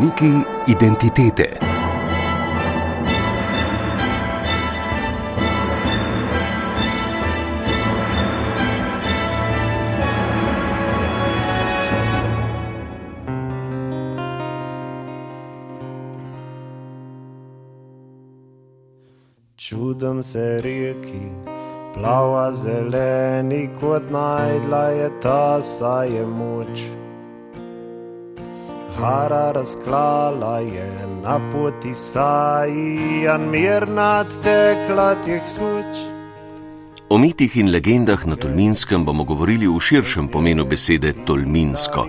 Gradbeniki identitete. Čudom se reki, plava zeleni kot najdla je ta, saj je moč. Hara razklala je na poti saji, a mirna tekla teh suč. O mitih in legendah na Tolminskem bomo govorili v širšem pomenu besede Tolminsko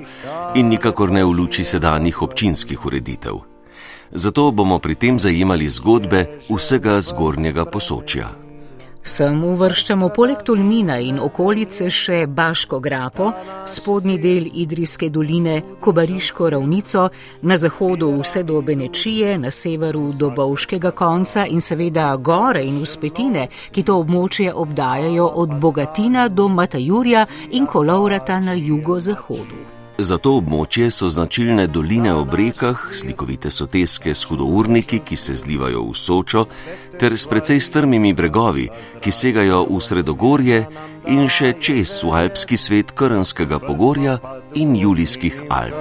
in nikakor ne v luči sedanjih občinskih ureditev zato bomo pri tem zajemali zgodbe vsega zgornjega posočja. Sem uvrščamo poleg Tolmina in okolice še Baško grapo, spodnji del Idrijske doline, Kobariško ravnico, na zahodu vse do Benečije, na severu do Bovškega konca in seveda gore in uspetine, ki to območje obdajajo od Bogatina do Matajurja in Kolovrata na jugozahodu. Za to območje so značilne doline ob rekah, slikovite soteske s hudourniki, ki se zlivajo v Sočo, ter s precej strmimi bregovi, ki segajo v Sredogorje in še čez v alpski svet Krnskega pogorja in Julijskih Alp.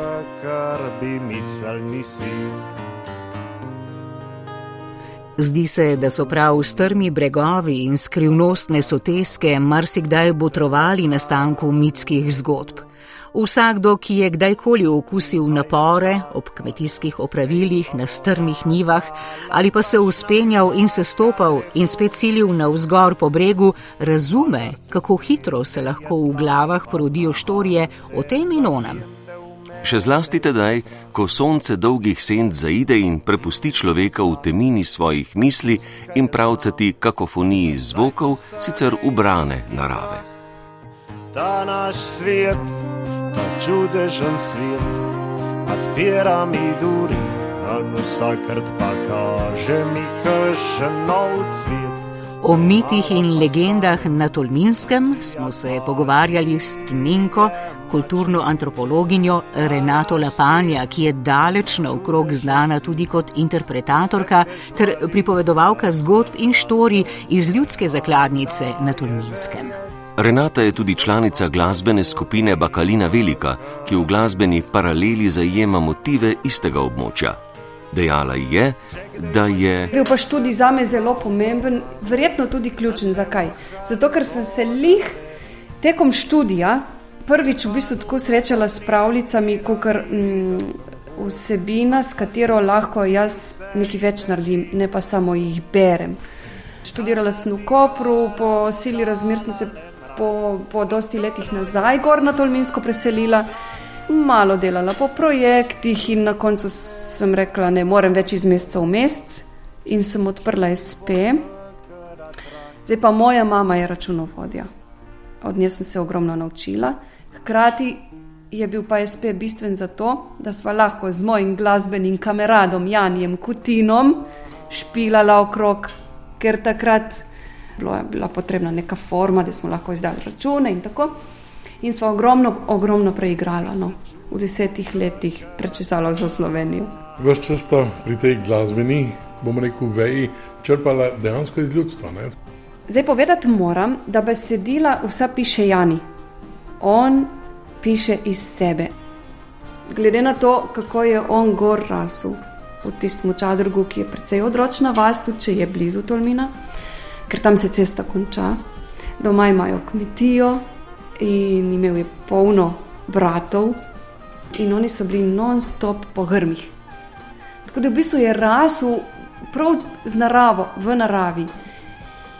Zdi se, da so prav strmi bregovi in skrivnostne soteske marsikdaj botrovali nastanku mitskih zgodb. Vsakdo, ki je kdajkoli okusil napore ob kmetijskih opravilih na strmih nivah ali pa se uspenjal in se stopal in spet silil na vzgor po bregu, razume, kako hitro se lahko v glavah porodijo štorije o tem in onem. Še zlasti tedaj, ko sonce dolgih sent zaide in prepusti človeka v temini svojih misli in pravcati kakofoniji zvokov, sicer ubrane narave. Ta naš svet ta čudežen svet, odpira mi duri, a vsakrat pa kaže mi kakšen nov cvet. O mitih in legendah na Tolminskem smo se pogovarjali s Tminko, kulturno antropologinjo Renato Lapanja, ki je daleč naokrog znana tudi kot interpretatorka ter pripovedovalka zgodb in štori iz ljudske zakladnice na Tolminskem. Renata je tudi članica glasbene skupine Bakalina Velika, ki v glasbeni paraleli zajema motive istega območja. Dejala je, da je. Bil pa študij za me zelo pomemben, verjetno tudi ključen. Zakaj? Zato, ker sem se lih tekom študija prvič v bistvu tako srečala s pravljicami, kot mm, vsebina, s katero lahko jaz nekaj več naredim, ne pa samo jih berem. Študirala sem v Kopru, po sili razmer sem se po, po dosti letih nazaj gor na Tolminsko preselila, malo delala po projektih in na koncu sem rekla, ne morem več iz meseca v mesec in sem odprla SP. Zdaj pa moja mama je računovodja. Od nje sem se ogromno naučila. Hkrati je bil pa SP bistven zato, da sva lahko z mojim glasbenim kameradom Janjem Kutinom špilala okrog, ker takrat bilo je bila potrebna neka forma, da smo lahko izdali račune in tako. In smo ogromno, ogromno preigrali, no, v desetih letih prečesala za Slovenijo. Ves čas sta pri tej glasbeni, bomo rekel, veji črpala dejansko iz ljudstva. Ne? Zdaj povedati moram, da besedila vsa piše Jani. On piše iz sebe. Glede na to, kako je on gor rasel v tistem čadrgu, ki je precej odročna vas, tudi če je blizu Tolmina ker tam se cesta konča. Doma imajo kmetijo in imel je polno bratov, in oni so bili non-stop po grmih. Tako da v bistvu je rasel prav z naravo, v naravi.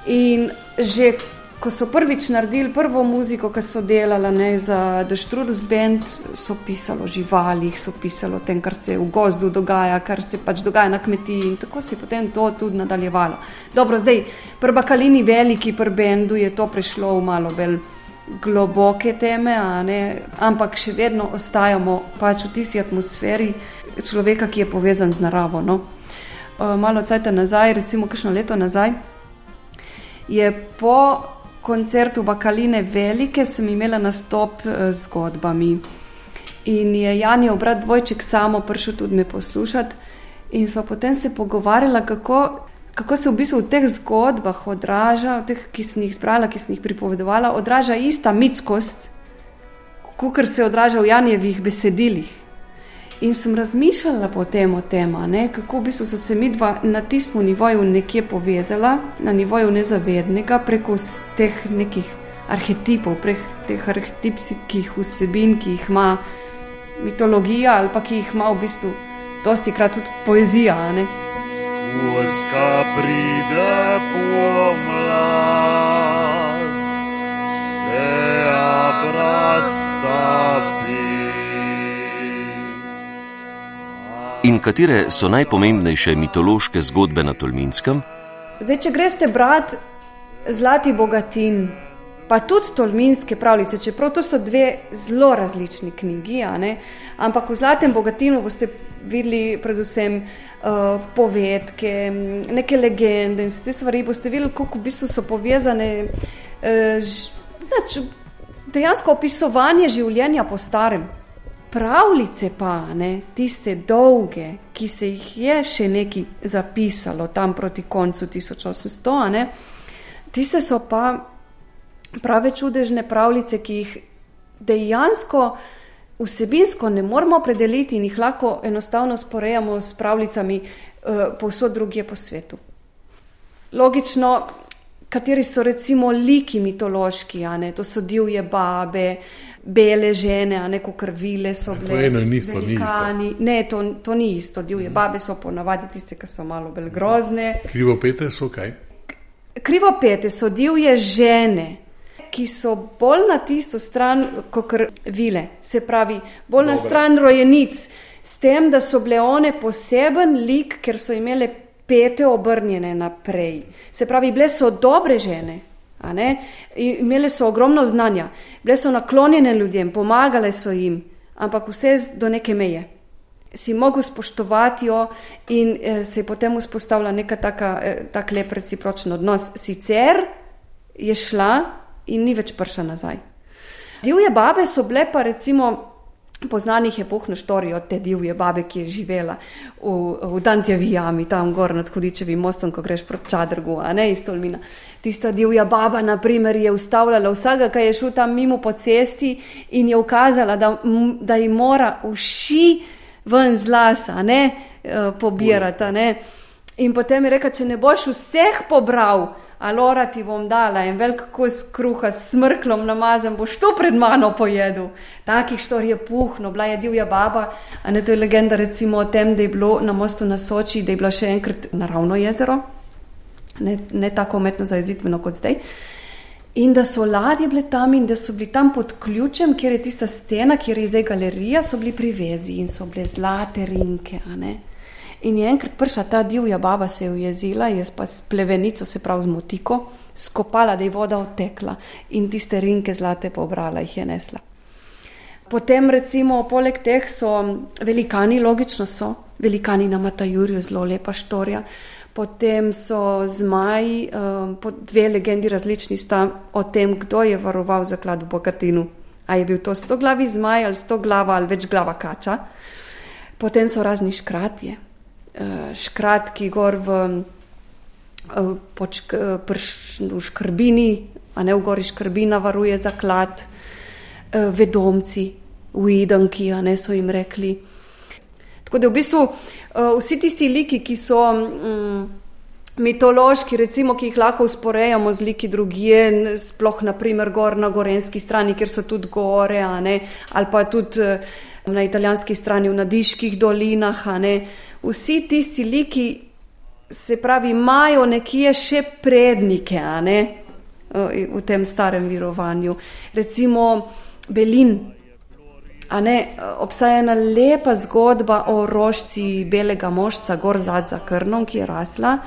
In že ko so prvič naredili prvo muziko, ki so delali ne, za The Strudels Band, so pisali o živalih, so pisali o tem, kar se v gozdu dogaja, kar se pač dogaja na kmetiji in tako se je potem to tudi nadaljevalo. Dobro, zdaj, pri Bakalini veliki, pri Bendu je to prišlo v malo bolj globoke teme, ampak še vedno ostajamo pač v tisti atmosferi človeka, ki je povezan z naravo. No. Uh, malo cajta nazaj, recimo kakšno leto nazaj, je po koncertu Bakaline Velike sem imela nastop eh, z zgodbami. In je Janijev brat dvojček samo prišel tudi me poslušati. In so potem se pogovarjali, kako, kako se v bistvu v teh zgodbah odraža, v teh, ki sem jih zbrala, ki sem jih pripovedovala, odraža ista mitskost, kot se odraža v Janjevih besedilih. In sem razmišljala potem o tem, ne, kako v bistvu so se mi dva na tistem nivoju nekje povezala, na nivoju nezavednega, preko teh nekih arhetipov, prek teh arhetipskih vsebin, ki jih ima mitologija ali pa ki jih ima v bistvu dosti krat tudi poezija. Skoska pride pomlad, se abrastavi. In katere so najpomembnejše mitološke zgodbe na Tolminskem? Zdaj, če greste brati Zlati Bogatin, pa tudi Tolminske pravljice, čeprav to so dve zelo različni knjigi, ampak v Zlatem Bogatinu boste videli predvsem uh, povedke, neke legende in vse te stvari. Boste videli, kako v bistvu so povezane. Uh, nač, dejansko opisovanje življenja po starem. Pravljice pa, ne, tiste dolge, ki se jih je še nekaj zapisalo tam proti koncu 1800, ne, tiste so pa prave čudežne pravljice, ki jih dejansko vsebinsko ne moramo predeliti in jih lahko enostavno sporejamo s pravljicami uh, povsod drugje po svetu. Logično, kateri so recimo liki mitološki, ne, to so divje babe. Bele žene, a neko krvile so bile. To je eno in isto, ni isto. Ne, to, to ni isto. Divje mm. babe so ponavadi tiste, ki so malo bolj grozne. Krivopete so kaj? Krivopete so divje žene, ki so bolj na tisto stran, kot vile, se pravi, bolj Dobre. na stran rojenic, s tem, da so bile one poseben lik, ker so imele pete obrnjene naprej. Se pravi, bile so dobre žene. Imele so ogromno znanja, bile so naklonjene ljudem, pomagale so jim, ampak vse do neke meje. Si mogel spoštovati jo, in eh, se je potem vzpostavila neka taka, eh, tak lep recipročen odnos. Sicer je šla in ni več prišla nazaj. Divje babe so bile pa recimo. Poznanih je pohno štorijo te divje babe, ki je živela v, v Dantjevi jami, tam gor nad Hudičevim mostom, ko greš proti Čadrgu, a ne iz Tolmina. Tista divja baba, na primer, je ustavljala vsega, ki je šel tam mimo po cesti in je ukazala, da, da ji mora uši ven z lasa, ne eh, pobirati. Ne. In potem je rekel, če ne boš vseh pobral, alora ti bom dala in velik kos kruha s smrklom namazan, boš to pred mano pojedel. Takih štor je puhno, bila je divja baba, ne to je legenda recimo o tem, da je bilo na mostu na Soči, da je bilo še enkrat naravno jezero, ne, ne tako umetno zajezitveno kot zdaj. In da so ladje bile tam in da so bili tam pod ključem, kjer je tista stena, kjer je zdaj galerija, so bili privezi in so bile zlate rinke. In je enkrat prišla ta divja baba, se je ujezila, jaz pa s plevenico, se pravi z motiko, skopala, da je voda odtekla in tiste rinke zlate pobrala, jih je nesla. Potem, recimo, poleg teh so velikani, logično so, velikani na Matajurju, zelo lepa štorija. Potem so zmaji, um, dve legendi različni sta o tem, kdo je varoval zaklad v Bogatinu. A je bil to sto glavi zmaj ali sto glava ali več glava kača. Potem so razni škratje, uh, škratki gor v, uh, počk, uh, prš, v škrbini, a ne v gori škrbina varuje zaklad, uh, vedomci, uidanki, a ne so jim rekli. Tako da v bistvu uh, vsi tisti liki, ki so. Um, Mitološki, recimo, ki jih lahko usporejamo z liki drugje, sploh naprimer gor na gorenski strani, kjer so tudi gore, ali pa tudi na italijanski strani v nadiških dolinah. Vsi tisti liki, se pravi, imajo nekje še prednike ne, v tem starem virovanju. Recimo Belin. Ne, obstaja ena lepa zgodba o rožci belega mošca, gor zadnja krnom, ki je rasla.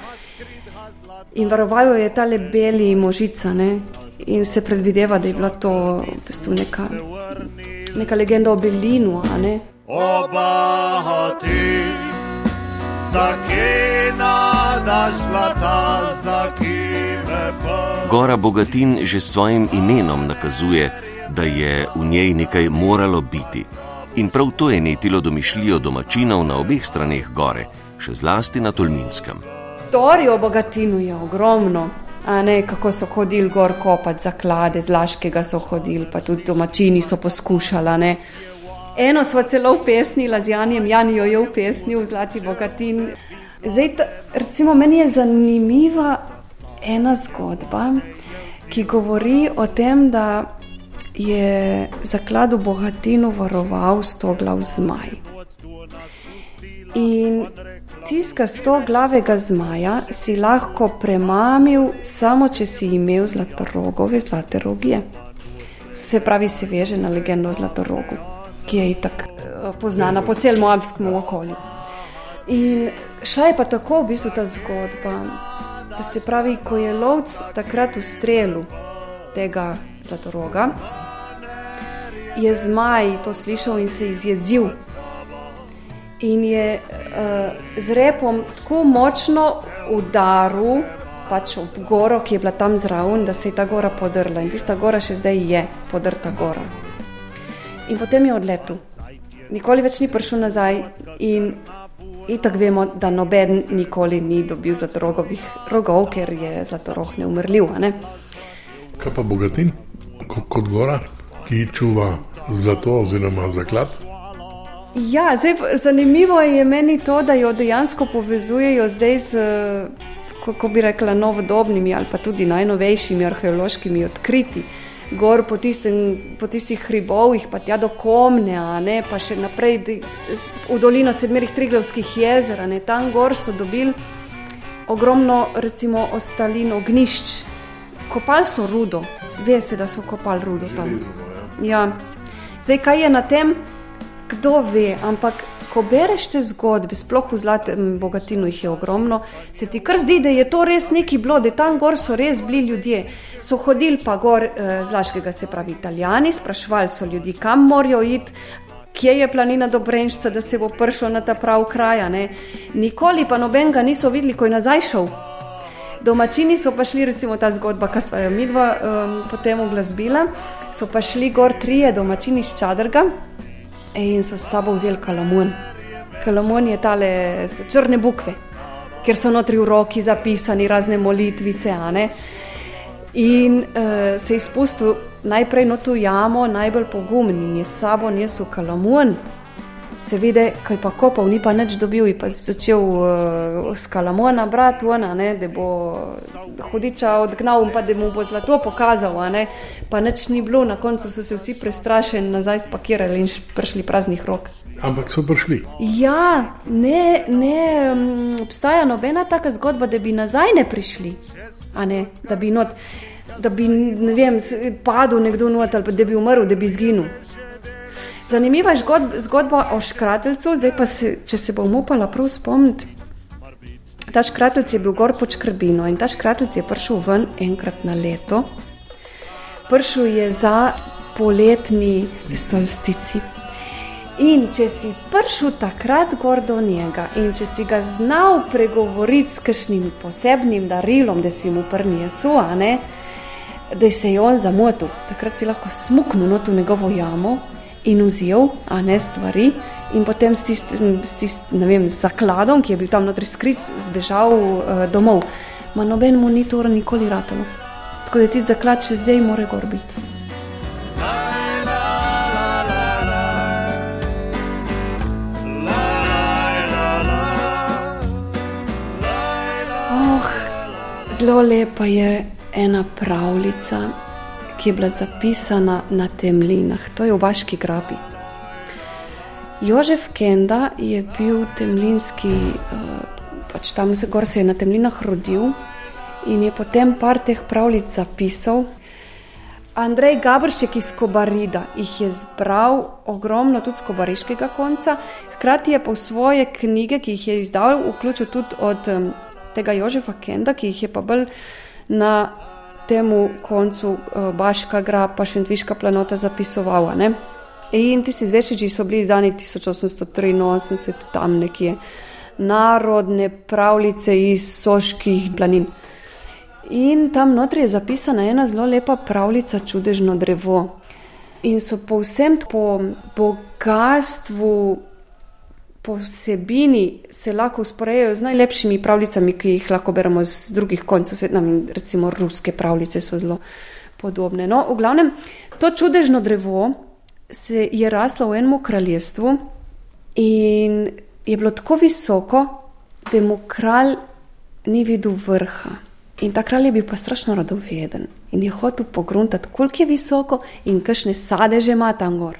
In varovajo je ta le beli možica. Ne, in se predvideva, da je bila to v bistvu neka, neka legenda o Belinu. Oba ti Gora Bogatin že s svojim imenom nakazuje, da je v njej nekaj moralo biti. In prav to je netilo domišljijo domačinov na obeh straneh gore, še zlasti na Tolminskem. Tori o bogatinu je ogromno. A ne, kako so hodili gor kopati zaklade, z Laškega so hodili, pa tudi domačini so poskušali. Ne. Eno smo celo upesnili z Janjem, Janijo je upesnil, Zlati bogatin. Zdaj, ta, recimo, meni je zanimiva ena zgodba, ki govori o tem, da je zakladu bogatinu varoval sto glav zmaj. In tiska sto glavega zmaja si lahko premamil, samo če si imel zlatorogove zlate rogije. Se pravi, se veže na legendo o zlatorogu, ki je itak eh, poznana po celem alpskem okolju. In šla je pa tako v bistvu ta zgodba, da se pravi, ko je lovc takrat ustrelil tega zlatoroga, je zmaj to slišal in se izjezil. In je uh, z repom tako močno udaril pač ob goro, ki je bila tam zraven, da se je ta gora podrla. In tista gora še zdaj je podrta gora. In potem je odletel. Nikoli več ni prišel nazaj. In, tako vemo, da noben nikoli ni dobil zlatorogovih rogov, ker je zlatorog neumrljiv. Ne? Kaj pa bogatin, kot gora? Ki čuva zlato oziroma zaklad. Ja, zdaj, zanimivo je meni to, da jo dejansko povezujejo zdaj z, kako bi rekla, novodobnimi ali pa tudi najnovejšimi arheološkimi odkriti. Gor po, tistem, po tistih hribovih, pa tja do Komne, ne, pa še naprej v dolino sedmerih Triglavskih jezer, ne, tam gor so dobili ogromno, recimo, ostalin ognišč. Kopali so rudo, ve se, da so kopali rudo tam. Ja. Zdaj, kaj je na tem, kdo ve, ampak ko bereš te zgodbe, sploh v zlatem bogatinu jih je ogromno, se ti kar zdi, da je to res neki bilo, da tam gor so res bili ljudje. So hodili pa gor eh, z Laškega, se pravi italijani, sprašvali so ljudi, kam morajo iti. Kje je planina Dobrenšca, da se bo prišlo na ta prav kraj? Nikoli pa noben ga niso videli, ko je nazaj šel. Domačini so pa šli, recimo ta zgodba, ki smo jo mi dva um, potem oglasbila, so pa šli gor trije domačini iz Čadrga in so s sabo vzeli kalamon. Kalamon je tale, so črne bukve, ker so notri v roki zapisani razne molitvice. In uh, se je spustil najprej na to jamo, najbolj pogumni in je s sabo nesel kalamon se vidi, kaj pa kopal, ni pa nič dobil, in pa začel uh, s kalamona brati, ona, ne, da bo hudiča odgnal in pa da mu bo zlato pokazal, ne, pa nič ni bilo, na koncu so se vsi prestrašeni nazaj spakirali in prišli praznih rok. Ampak so prišli. Ja, ne, ne um, obstaja nobena taka zgodba, da bi nazaj ne prišli, ne, da bi not. Da bi vem, padel nekdo noter, da bi umrl, da bi izginil. Zanimiva je zgodba o škratelcu, zdaj pa se, če se bom upala prav spomniti. Ta škratelc je bil gor pod škrbino in ta škratelc je prišel ven enkrat na leto. Prišel je za poletni stolstici. In če si prišel takrat gor do njega in če si ga znal pregovoriti s kakšnim posebnim darilom, da si mu prnijesu, da se je on zamotil, takrat si lahko smuknil v njegovo jamo in vzel, ne stvari. In potem s tistim tist, zakladom, ki je bil tam notri skrit, zbežal uh, domov. Ma noben mu ni to nikoli ratalo. Tako da ti zaklad še zdaj more gor biti. Oh, zelo lepa je ena pravljica ki je bila zapisana na temlinah, to je v Baški grabi. Jožef Kenda je bil temlinski, eh, pač tam se, se je na temlinah rodil in je potem par teh pravljic zapisal. Andrej Gabršek iz Kobarida jih je zbral ogromno, tudi z kobariškega konca, hkrati je po svoje knjige, ki jih je izdal, vključil tudi od um, tega Jožefa Kenda, ki jih je pa bolj na temu koncu uh, Baška gra, pa še Tviška planota zapisovala. Ne? In ti si zvešiči so bili izdani 1883, tam nekje narodne pravljice iz soških planin. In tam notri je zapisana ena zelo lepa pravljica, čudežno drevo. in so povsem po bogatstvu, po vsebini se lahko usporejajo z najlepšimi pravljicami, ki jih lahko beremo z drugih koncev sveta, recimo ruske pravljice so zelo podobne. No, v glavnem, to čudežno drevo se je raslo v enem kraljestvu in je bilo tako visoko, da mu kralj ni videl vrha. In ta kralj je bil pa strašno radoveden in je hotel pogruntati, koliko je visoko in kakšne sadeže ima tam gor.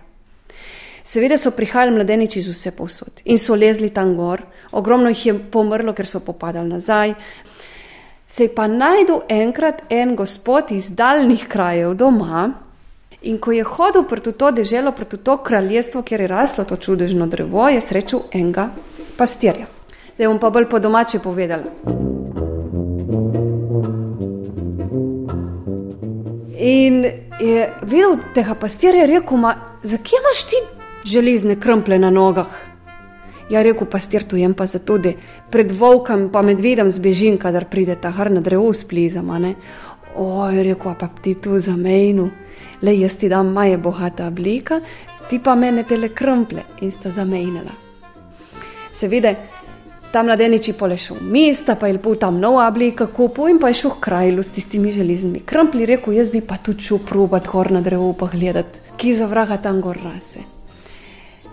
Seveda so prihajali mladeniči iz vse posod in so lezli tam gor, ogromno jih je pomrlo, ker so popadali nazaj. Se je pa najdel enkrat en gospod iz daljnih krajev doma in ko je hodil proti to deželo, proti to kraljestvo, kjer je raslo to čudežno drevo, je srečal enega pastirja. Zdaj bom pa bolj po domače povedal. In je videl tega pastirja rekel: Zakaj imaš ti železne krmple na nogah? Ja, rekel pastir, tu jem pa zato, da pred volkom pa medvedem zbežim, kadar pride ta har na drevo splizama. Oj, rekel pa ti tu za mejnu, le jaz ti dam maje bogata oblika, ti pa mene tele krmple in sta zamejnila. Seveda, ta mladeniči polešel v mesta, pa je pol tam nova oblika, kupu in pa je šel v krajlu s tistimi železnimi krmpli, rekel, jaz bi pa tu čutil probat gor na drevo pogledati, ki za vraga tam gor rase.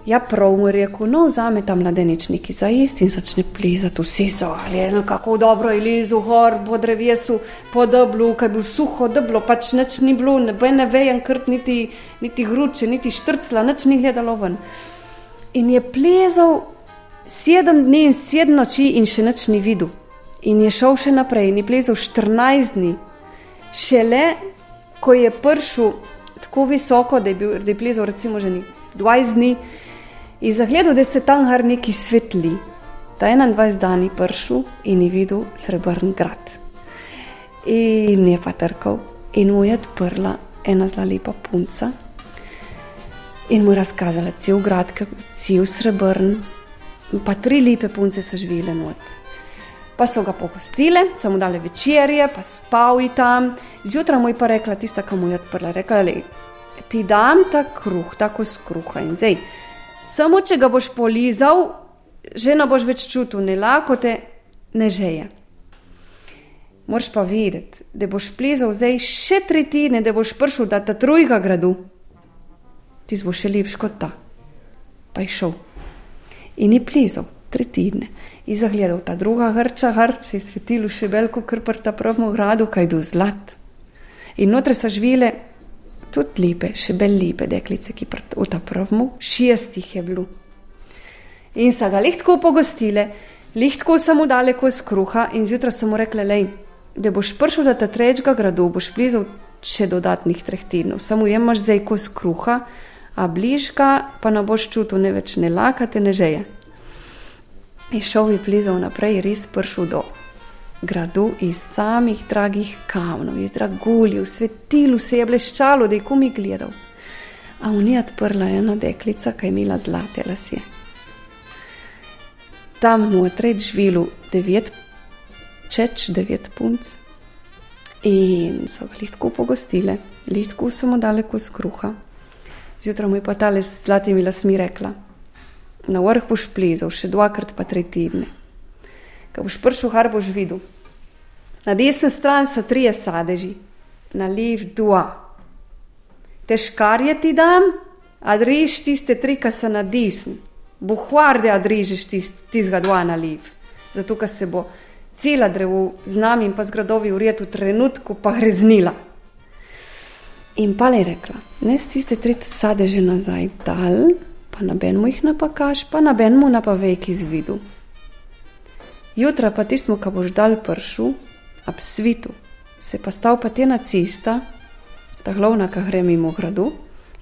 Ja, prav mu je rekel, no, vzame ta mladenič neki za ist in začne plezati, vsi so gledali, kako dobro je lezel gor po drevesu, po deblu, kaj bi suho deblo, pač nič ni bilo, ne bo ne vejen krt, niti, niti gruče, niti štrcla, nič ni gledalo ven. In je plezal sedem dni in sedem noči in še nič ni videl. In je šel še naprej in je plezal 14 dni. Šele ko je prišel tako visoko, da je, bil, da je plezal recimo že 20 dni, je zagledal, da se tam har neki svetli. Ta 21 dan je prišel in je videl srebrn grad. In je pa trkal in mu je odprla ena zelo lepa punca. In mu je razkazala cel grad, cel srebrn, pa tri lepe punce so živele not. Pa so ga pogostile, samo dale večerje, pa spal je tam. Zjutraj mu je pa rekla, tista, ki mu je odprla, rekla, le, ti dam ta kruh, tako skruha in zdaj. Samo če ga boš polizal, že ne boš več čutil ne lakote, ne žeje. Moraš pa videti, da boš plezal zdaj še tretjine, da boš prišel do ta trojga gradu. Ti bo še lepši kot ta. Pa je šel in je plezal tretjine. In zagledal ta druga hrča, har se je svetilo še veliko, kar pa ta pravmo gradu, kaj je bil zlat. In notre so živele tudi lepe, še bolj lepe deklice, ki v ta pravmu, šestih je bilo. In so ga lehtko pogostile, lehtko samo daleko iz kruha in zjutraj so mu rekli, lej, da boš prišel do trečega gradu, boš plezal še dodatnih treh tednov, samo jemaš zdaj kos kruha, a bližka pa ne boš čutil ne več ne lakate, ne žeje. In šel je plezal naprej, res prišel do gradu iz samih dragih kamnov, iz draguljev, svetil se je bleščalo, da je komi gledal. A v njej odprla ena deklica, ki je imela zlate lasje. Tam noter je živelo devet, čeč devet punc in so ga lahko pogostile, lahko so mu dale kos kruha. Zjutraj mu je pa ta le s zlatimi lasmi rekla: Na vrh boš plezal, še dvakrat pa tri tedne. Ko boš prišel, har boš videl. Na desni strani so trije sadeži, na levi dva. Težkar je ti dam, a driž tiste tri, ki so na desni. Buhvarde, a drižiš tistega dva na levi. Zato, ker se bo cela drevo z nami in pa z gradovi urjet v trenutku pa greznila. In pa je rekla, ne s tiste tri sadeže nazaj dal, pa na benmu jih napakaš, pa na benmu napave, ki zvidu. Jutra pa ti smo, ko boš dal pršu, ab svitu, se pa stav pa te na cesta, ta glavna, ki gre mimo gradu,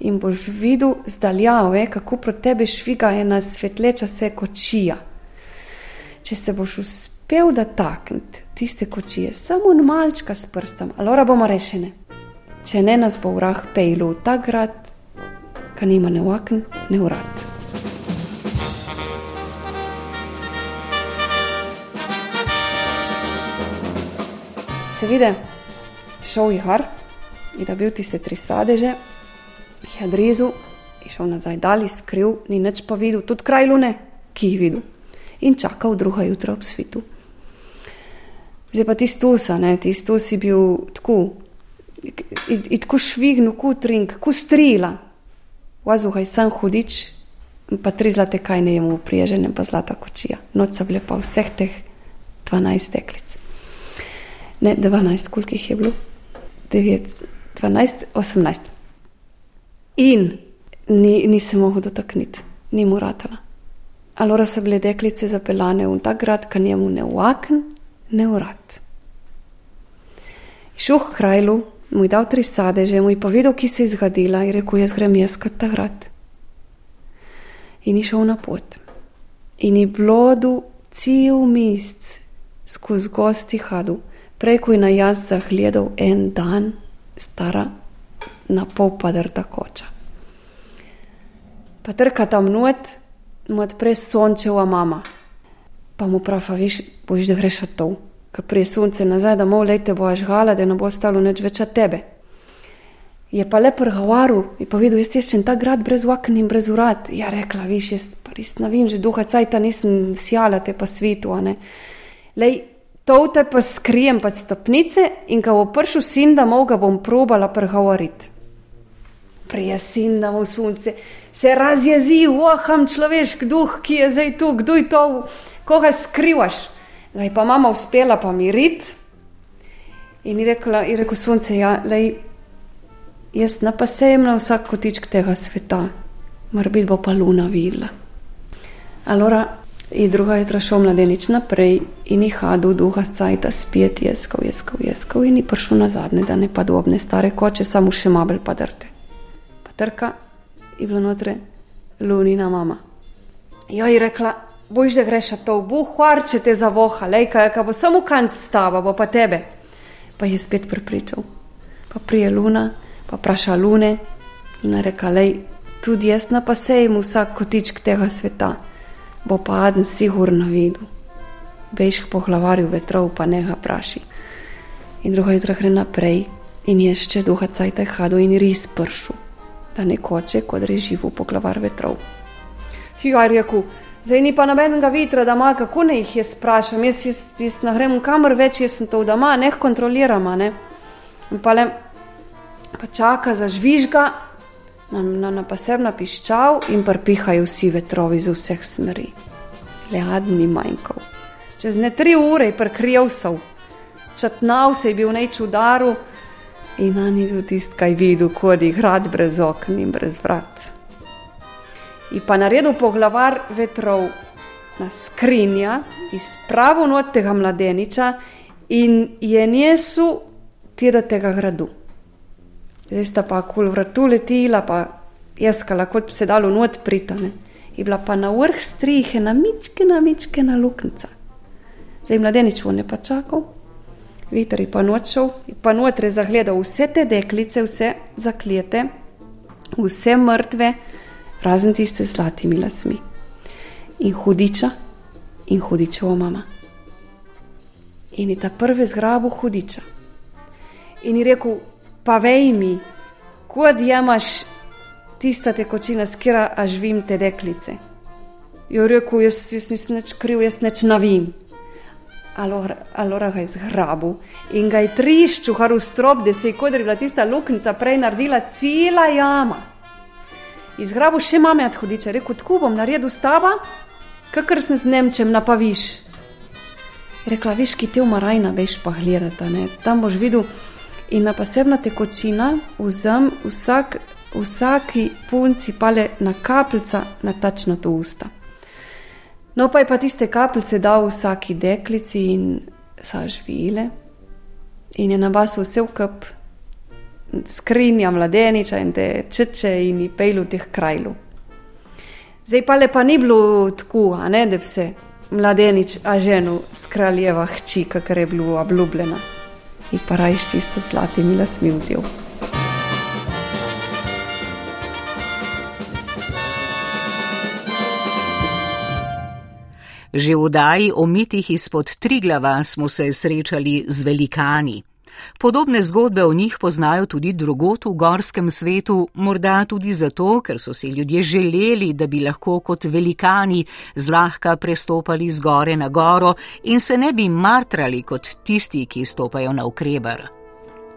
in boš videl zdaljave, kako proti tebi šviga ena svetleča se kočija. Če se boš uspel dotakniti tiste kočije, samo malčka s prstom, alora bomo rešene če ne nas bo vrah pejlu v ta grad, ki nima ne okn, ne urad. Seveda, šel je har in da bil tiste tri sadeže, jih je odrezal, je šel nazaj dal, skril, ni nič pa videl, tudi kraj lune, ki jih videl. In čakal druga jutra ob svitu. Zdaj pa ti stusa, ne, ti stusi bil tako, in tako švignu, kot ring, kot strila. Vazuhaj sam hudič, pa tri zlate kaj ne jemo upriježene, pa zlata kočija. Noč so bile pa vseh teh 12 deklic. Ne, 12, koliko jih je bilo? 9, 12, 18. In ni, ni se mogel dotakniti, ni mu ratala. Alora so bile deklice zapeljane v ta grad, ka njemu ne vakn, ne urad. Šuh krajlu, mu je dal tri sadeže, mu je povedal, ki se je zgodila in rekel, jaz grem jaz kot ta grad. In je šel na pot. In je blodu cel mesec skozi gosti hadu, preko je na jaz zagledal en dan, stara na pol padrta koča. Pa trka tam not, mu odpre sončeva mama. Pa mu pravi, veš, boš da greš to, ker prije sonce nazaj, da mol lete boš gala, da ne bo ostalo nič več od tebe. Je pa lepo govoril, je pa videl, jaz sem ta grad brez vakn in brez urad. Ja, rekla, viš, jaz pa res ne vem, že duha cajta nisem sjala te pa svetu, a ne. Lej, to te pa skrijem pod stopnice in ko bo prišel sin, da moga bom probala pregovoriti. Prije sin, da bo sonce se razjezi, voham človeški duh, ki je zdaj tu, kdo je to, koga skrivaš. Ga je pa mama uspela pomiriti in je rekla, je rekel sonce, ja, lej, jaz ne pa sejem na vsak kotičk tega sveta, biti bo pa luna videla. Alora je druga jutra šel mladenič naprej in je hadil duha cajta spet jeskov, jeskov, jeskov in je prišel na zadnje, da ne pa dobne stare koče, samo še mabel padrte. Pa trka je bila notre lunina mama. Jo je rekla, boš da greš to, bo hvarče te za voha, lejka, ka bo samo kanc stava, bo pa tebe. Pa je spet prepričal. Pa prije luna, pa praša lune in reka, lej, tudi jaz na pa sejem vsak kotičk tega sveta, bo pa aden sigurno videl. Bejš po glavarju vetrov, pa ne ga praši. In druga jutra gre naprej in je še duha cajta hado in res pršu, da ne koče, kot reživu po glavar vetrov. Higar je rekel, Zdaj ni pa nobenega vetra, da ima, kako ne jih jaz sprašujem. Jaz, jaz, jaz ne grem kamor več, jaz sem to doma, ne kontroliram. Ne? Pa, le, pa čaka za žvižga, na, na, na posebno piščal in prpihajo vsi vetrovi z vseh smeri. Le adni manjkov. Čez ne tri ure je prekrijel so, čatnal se je bil neč udaru in na njih bil tisti, kaj videl, kot je grad brez okn in brez vrat in pa naredil poglavar vetrov na skrinja iz pravo not tega mladeniča in je nesu tega gradu. Zdaj sta pa kul vratu letila, pa jeskala kot se dalo not pritane. Je bila pa na vrh strihe, na mičke, na mičke, na luknca. Zdaj mladenič v ne pa čakal, veter je pa nočil, je pa notre zagledal vse te deklice, vse zakljete, vse mrtve, razen tiste z zlatimi lasmi. In hudiča in hudičeva mama. In je ta prvi zgrabil hudiča. In je rekel, pa vej mi, kod imaš tista tekočina, skira až vim te deklice. Jo rekel, jaz, jaz nisem nič kriv, jaz nič navim. Alora, ga je zgrabil in ga je trišču, har v strop, da se je kodrila tista luknjica prej naredila cela jama izgrabil še mame od hudiča, rekel: Tako bom naredil stava, kakor sem z Nemčem napaviš. Rekla: Veš, ki te umarajna, veš pa gledata, ne? tam boš videl in na posebna tekočina, vzem vsak, vsaki punci pale na kapljica na tačno to usta. No, pa je pa tiste kapljice dal vsaki deklici in sažvile in je na vas vse v kup skrinja mladeniča in te čeče in pejlu teh krajlu. Zdaj pa lepa ni bilo tako, ne, da bi se mladenič a ženu s kraljeva hči, kakor je bilo obljubljena. In pa rajš čisto zlatimi lasmi vzel. Že v daji o mitih izpod Triglava smo se srečali z velikani. Podobne zgodbe o njih poznajo tudi drugot v gorskem svetu, morda tudi zato, ker so si ljudje želeli, da bi lahko kot velikani zlahka prestopali z gore na goro in se ne bi martrali kot tisti, ki stopajo na ukreber.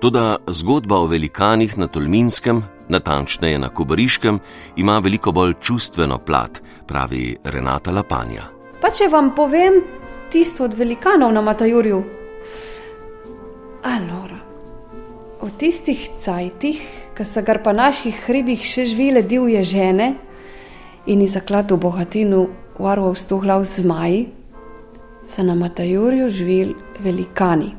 Toda zgodba o velikanih na Tolminskem, natančneje na Kobariškem, ima veliko bolj čustveno plat, pravi Renata Lapanja. Pa če vam povem tisto od velikanov na Matajurju, Alora, v tistih cajtih, ki so gar pa naših hribih še živele divje žene in iz zakladu bogatinu varval sto glav zmaj, so na Matajurju živeli velikani.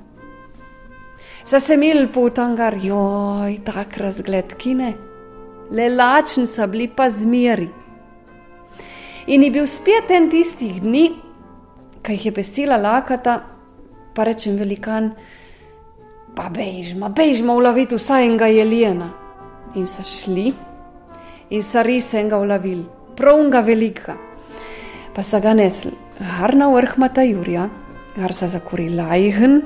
Za se imeli potangar, joj, tak razgled kine, le lačen so bili pa zmeri. In je bil spet en tistih dni, ki jih je pestila lakata, pa rečem velikan, pa bežma, bežma uloviti vsaj enega jelena. In so šli in so res enega ulovili, pravnga velika. Pa so ga nesli, gar na vrh Mata Jurja, gar so zakurili lajhen,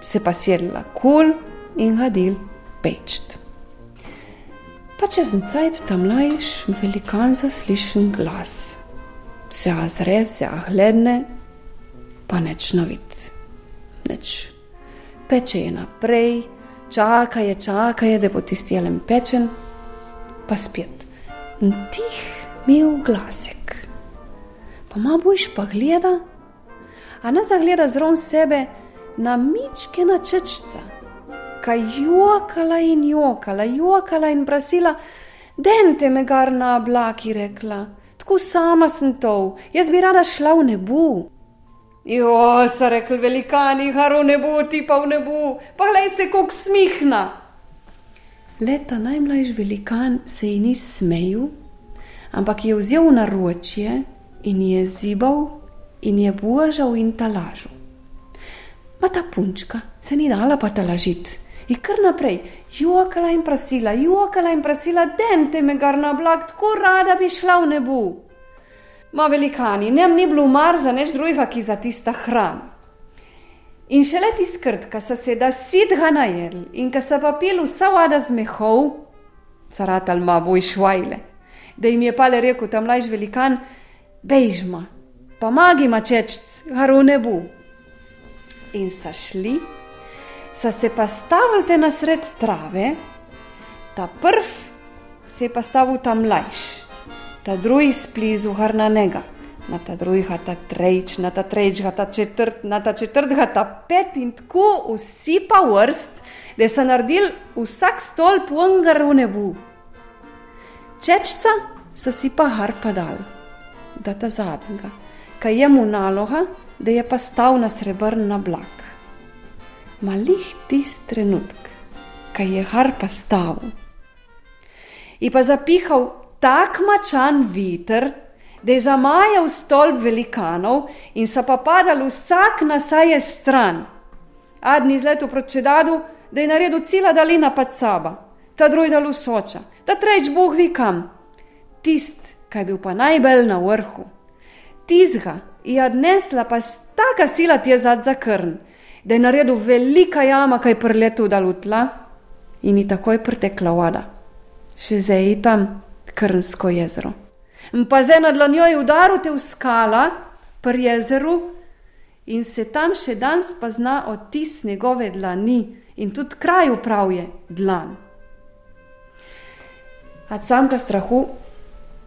se pa sedla kul in hadil pečt. Pa čez cajt tam lajš velikan zaslišen glas. Se azre, se ahledne, pa neč novit, neč peče je naprej, čaka je, čaka je, da bo tisti elen pečen, pa spet. In tih mi je v glasek. Pa ma boš pa gleda, a ne zagleda zron sebe na mičke na čečca, kaj jokala in jokala, jokala in prasila, dente me gar na oblaki rekla. Tako sama sem to, jaz bi rada šla v nebu. Jo, so rekli velikani, haro ne bo, ti pa v nebu, pa glej se, kako smihna. Leta najmlajši velikan se ji ni smejal, ampak je vzel na ročje in je zibal in je božal in talažil. Ma ta punčka se ni dala pa talažiti. In kar naprej, jokala in prosila, jokala in prosila, dente me gar na blag, tako rada bi šla v nebu. Ma velikani, nem ni bilo mar za neč drugega, ki za tista hrana. In še leti skrt, ka so se da sidga najedli in ka so pa pili vsa vada z mehov, saratal ma boj švajle, da jim je pale rekel tam mlajš velikan, bejžma, pa magi mačečc, haru ne bo. In so šli, so se pa stavili na sred trave, ta prv se je pa stavil tam mlajš ta drugi splizu harna nega, na ta drugi ta trejč, na ta trejč ta četrt, na ta četrt ta pet in tako vsi pa vrst, da so naredili vsak stol pongar v nebu. Čečca so si pa harpa dal, da ta zadnjega, kaj je mu naloga, da je pa stal na srebrn na blak. Malih tist trenutek, kaj je harpa stavil. In pa zapihal tak močan veter, da je zamajal stolp velikanov in so pa padali vsak na saje stran. Adni izletu proti čedadu, da je naredil cela dalina pad saba, ta drugi dal soča, ta treč boh vi kam. Tist, kaj bil pa najbolj na vrhu. Tizga je odnesla pa taka sila ti je zad za krn, da je naredil velika jama, kaj prletu dal utla in ji takoj pretekla voda. Še zdaj je tam Krnsko jezero. Pa zdaj nad lonjo je udaril te v skala pri jezeru in se tam še danes pa zna odtis njegove dlani in tudi kraj upravje dlan. A samka strahu,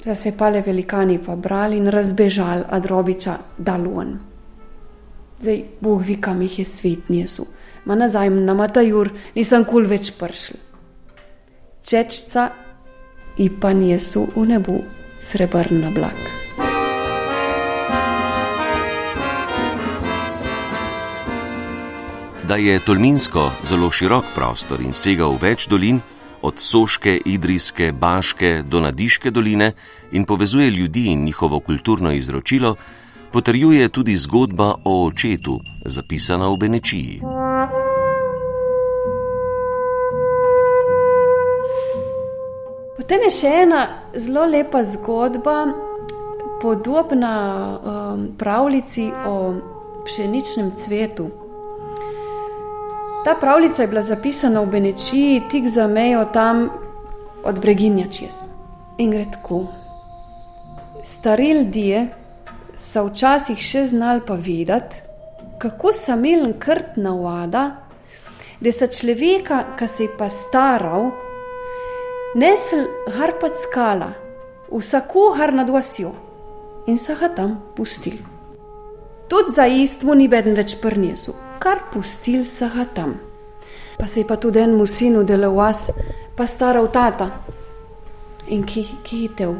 da se pale velikani pa brali in razbežali od robiča dalun. Zdaj, Bog vi, kam jih je svet nisu, ma nazaj na Matajur nisem kul več pršl. Čečca pa nijesu u nebu srebrn oblak. Da je Tolminsko zelo širok prostor in sega v več dolin, od Soške, Idrijske, Baške do Nadiške doline in povezuje ljudi in njihovo kulturno izročilo, potrjuje tudi zgodba o očetu, zapisana v Benečiji. Potem je še ena zelo lepa zgodba, podobna um, pravljici o pšeničnem cvetu. Ta pravljica je bila zapisana v Benečiji, tik za mejo tam od Breginja čez. In gre tako. Stari ljudje so včasih še znali pa videti, kako samilen krt navada, da se človeka, ki se je pa staral, nesel harpat skala, vsako har nad vasjo in se ga tam pustil. Tudi za istmo ni beden več prnesu, kar pustil se ga tam. Pa se je pa tudi enemu sinu delovas, pa staral tata in ki hitev,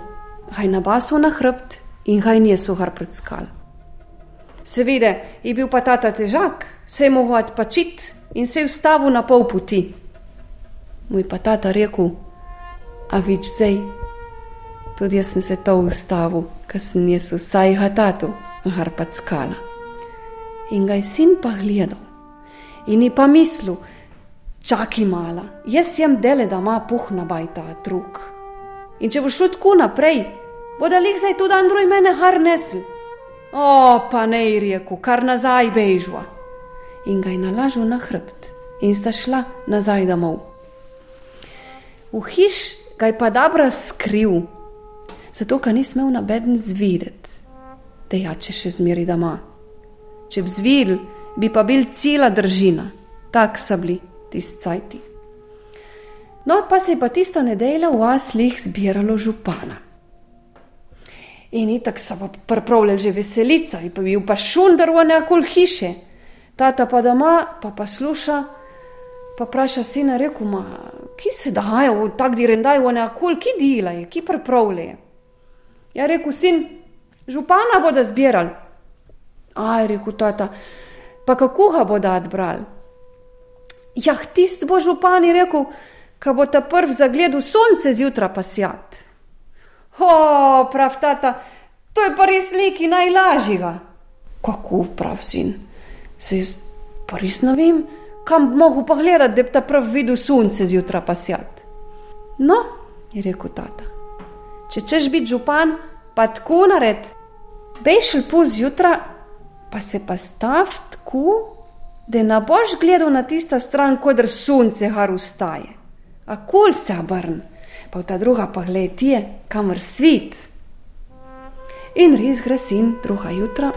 haj na basu na hrbt in haj niso har pred skal. Seveda je bil pa tata težak, se je mogel odpačiti in se je ustavil na pol poti. Moj pa tata rekel, a vič zdaj. Tudi jaz sem se to ustavil, ker sem jaz vsaj hatatu, harpat skala. In ga je sin pa gledal in je pa mislil, čakaj mala, jaz sem dele, da ima puhna bajta truk. In če bo šlo tako naprej, bo da lih zdaj tudi Andrej mene har nesel. O, pa ne je rekel, kar nazaj bežva. In ga je nalažil na hrbt in sta šla nazaj domov. V hiš ga je pa dobro skril, zato ker ni smel na beden zvideti, da je če še zmeri doma. Če bi zvidel, bi pa bil cela držina, tak so bili tisti cajti. No, pa se je pa tista nedelja v Aslih zbiralo župana. In itak so pa pripravljali že veselica, in pa bil pa šundar v nekol hiše. Tata pa doma, pa pa sluša, pa vpraša sina, rekel, ma, ki se daje v tak direndaj v nekol, ki delajo, ki pripravljajo. Ja, rekel sin, župana bodo zbirali. Aj, rekel tata, pa kako ga bodo odbrali? Ja, tist bo župan rekel, ka bo ta prv zagledal sonce zjutraj pa sjat. O, prav tata, to je pa res neki najlažjega. Kako prav sin? Se jaz pa res ne vem, kam bi mogel pogledati, da bi ta prv videl sonce zjutraj pa sjat. No, je rekel tata, če češ biti župan, pa tako nared, bejšel pol zjutraj, pa se pa stav tako, da ne boš gledal na tista stran, kot da sonce har ustaje. A kol se obrn, pa ta druga pa gled je, kamor svit. In res gre sin druga jutra,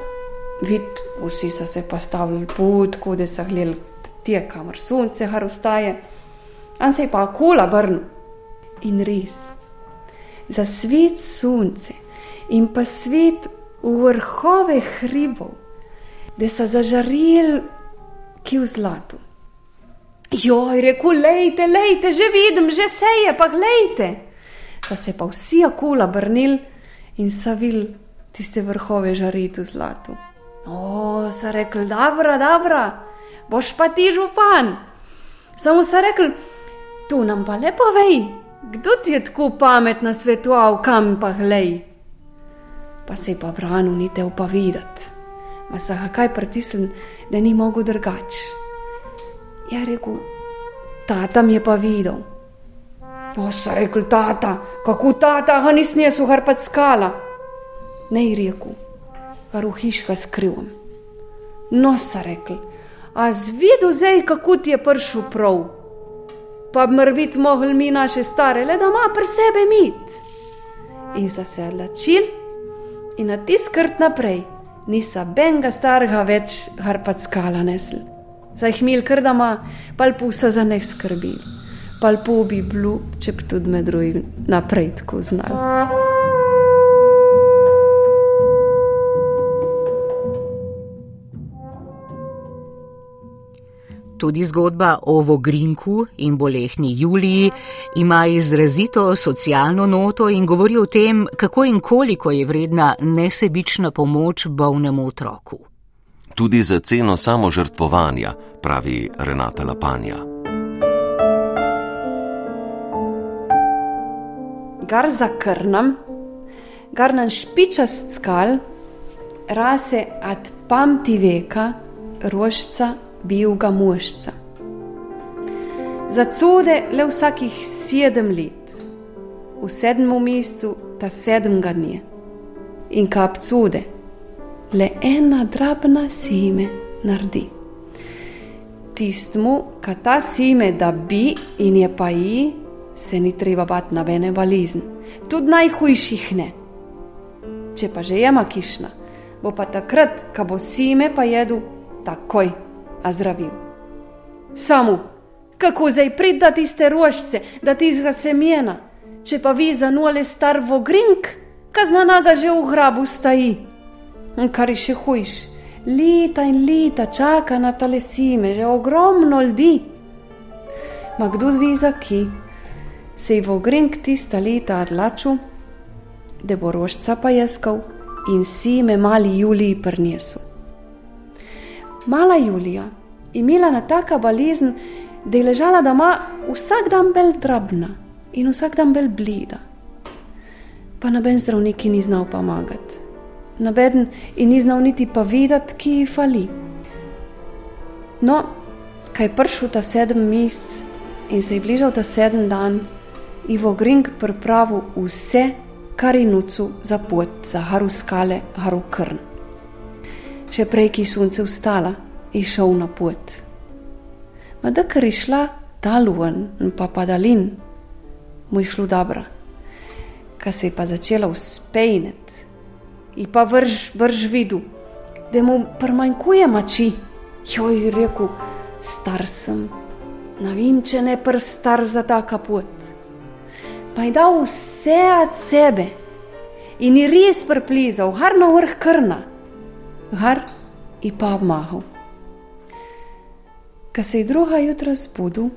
vid, vsi so se pa stavili pot, kot da so gledali tje, kamor sonce har ustaje. An se je pa kol obrn. In res, za svet sonce in pa svet v vrhove hribov, da so zažarili ki v zlatu. Joj, reku, lejte, lejte, že vidim, že se je, pa gledajte. So se pa vsi akula brnil in savil tiste vrhove žariti v zlatu. O, so rekli, dobra, dobra, boš pa ti župan. Samo so rekli, tu nam pa lepo vej, kdo ti je tako pametna svetoval, kam pa glej. Pa se je pa branu nite upa videti. Ma se ga kaj pritisnil, da ni mogel drugače. Ja, rekel, tata mi je pa videl. O, so rekli, tata, kako tata, ga nisem jaz uharpat skala. Ne rekel, kar v hiška skrivam. No, so rekli, a zvidu zdaj, kako ti je prišel prav. Pa bi morbit mogli mi naše stare, le da ima pri sebi mit. In zasedla čil in na tiskrt naprej nisa benga starega več harpat skala nesl. Za jih mil krdama, pal pusa za ne skrbi, pal pu bi blu, če bi tudi med drugim naprej tako znal. Tudi zgodba o Vogrinku in bolehni Juliji ima izrazito socialno noto in govori o tem, kako in koliko je vredna nesebična pomoč bolnemu otroku. Tudi za ceno samožrtvovanja, pravi Renata Lapanja. Gar za krnam, gar nam špičast skal, rase ad pamti veka, rožca bijuga mošca. Za cude le vsakih sedem let, v sedmem mesecu ta sedem ga dni. In kap cude, le ena drobna sime naredi. tistmu, ka ta sime, da bi in je pa ji, se ni treba bati na bene valizn, tudi najhujših ne. Če pa že jema kišna, bo pa takrat, ko bo sime pa jedu, takoj, a zdravil. Samo, kako zdaj prid da tiste rožce, da tizga semena, če pa vi za nule star vogrink, kazna naga že v hrabu staji. In kar je še hujš, leta in leta čaka na tale sime, že ogromno ljudi. Ma kdo zvi za ki, se je vogrink tista leta odlačil, da bo rožca pa jeskal in sime mali Juliji prnesu. Mala Julija je imela na taka balezen, da je ležala doma vsak dan bolj drobna in vsak dan bolj blida. Pa noben zdravnik ni znal pomagati, noben in ni znal niti pa videti, ki ji fali. No, kaj je prišel ta sedem mesec in se je bližal ta sedem dan, Ivo Grink pripravil vse, kar je nucu za pot, za haru skale, haru krn. Še prej, ki je sonce vstala, je šel na pot. Ma da kar je šla taluan in pa padalin, mu je šlo dobro. Ka se je pa začela uspejnet in pa vrž, vrž vidu, da mu prmanjkuje mači. Jo je rekel, star sem, ne vem, če ne pr star za ta kapot. Pa je dal vse od sebe in je res priplizal, har na vrh krna, in pa obmahal. Ko se je druga jutra zbudil,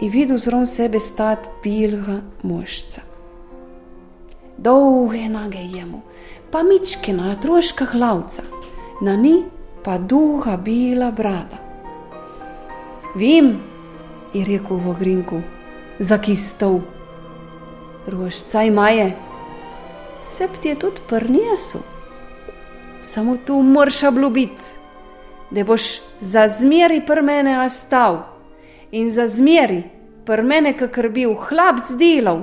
je videl zrom sebe stati pilga mošca. Dolge nage jemu, pa mičke na otroška hlavca, na ni pa duha bila brada. Vem, je rekel v ogrinku, za kistov. Rožca imaje, se ti je tudi prnesel. Samo tu moraš obljubiti, da boš za zmeri pr mene ostal in za zmeri pr mene, kakor bil hlapc delal.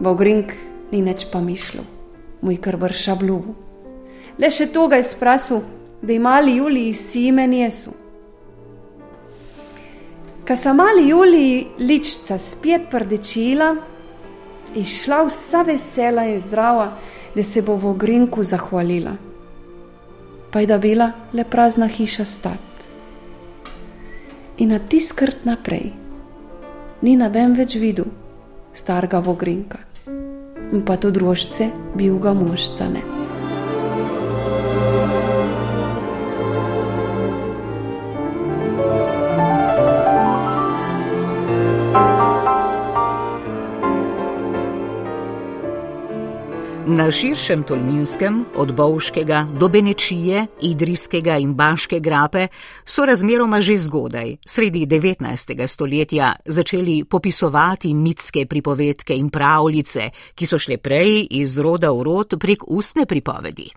Vogrink ni neč pa mišljal, moj kar vrša bljubu. Le še to ga je sprasil, da je mali Juliji sime njesu. Ka sa mali Juliji ličca spet prdečila, je šla vsa vesela in zdrava, da se bo v ogrinku zahvalila. Pa je da bila le prazna hiša stat. In na tiskrt naprej, ni noben več videl starega v ogrinka, in pa tudi drožce bil ga mošca ne. Na širšem Tolminskem, od Bovškega do Benečije, Idrijskega in Baške grape, so razmeroma že zgodaj, sredi 19. stoletja, začeli popisovati mitske pripovedke in pravljice, ki so šle prej iz roda v rod prek ustne pripovedi.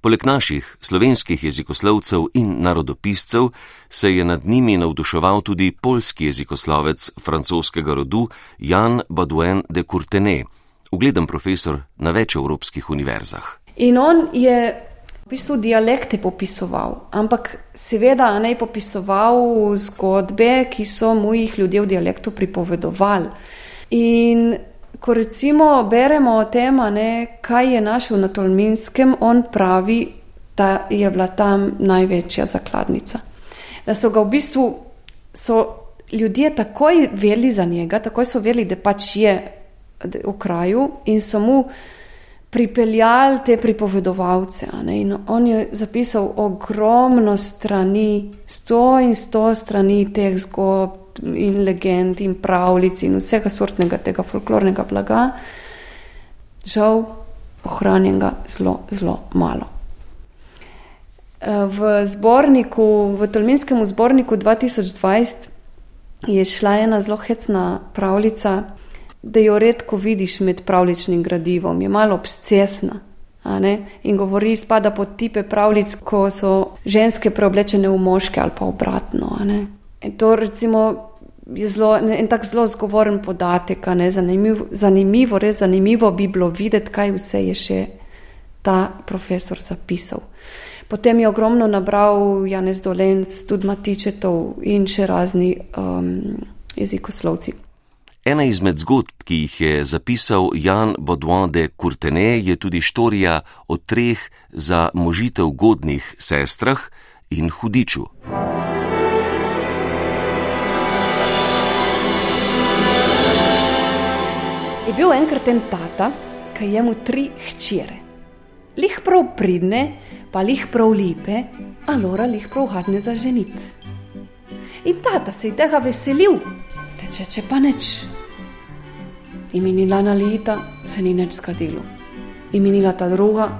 Poleg naših slovenskih jezikoslovcev in narodopiscev se je nad njimi navduševal tudi polski jezikoslovec francoskega rodu Jan Baudouin de Courtenay ugleden profesor na več evropskih univerzah. In on je v bistvu dialekte popisoval, ampak seveda ne je popisoval zgodbe, ki so mu jih ljudje v dialektu pripovedovali. In ko recimo beremo o tem, ne, kaj je našel na Tolminskem, on pravi, da je bila tam največja zakladnica. Da so ga v bistvu ljudje takoj veli za njega, takoj so veli, da pač je v kraju in so mu pripeljali te pripovedovalce. On je zapisal ogromno strani, sto in sto strani teh zgodb in legend in pravljic in vsega sortnega tega folklornega blaga, žal ohranjenega zelo, zelo malo. V zborniku, v Tolminskem zborniku 2020 je šla ena zelo hecna pravljica, da jo redko vidiš med pravličnim gradivom, je malo obsesna. In govori, spada pod tipe pravlic, ko so ženske preoblečene v moške ali pa obratno. To recimo, je zelo, en tak zelo zgovoren podatek, zanimivo, zanimivo, res zanimivo bi bilo videti, kaj vse je še ta profesor zapisal. Potem je ogromno nabral Janez Dolenc, tudi Matičetov in še razni um, jezikoslovci. Ena izmed zgodb, ki jih je zapisal Jan Baudouin de Courtenay, je tudi štorija o treh za možitev godnih sestrah in hudiču. Je bil enkrat en tata, ki je imel tri hčere. Lih prav pridne, pa lih prav lepe, a lora lih prav hadne za ženit. In tata se je tega veselil, teče če pa neč. In minila na leta se ni več skadilo. In minila ta druga,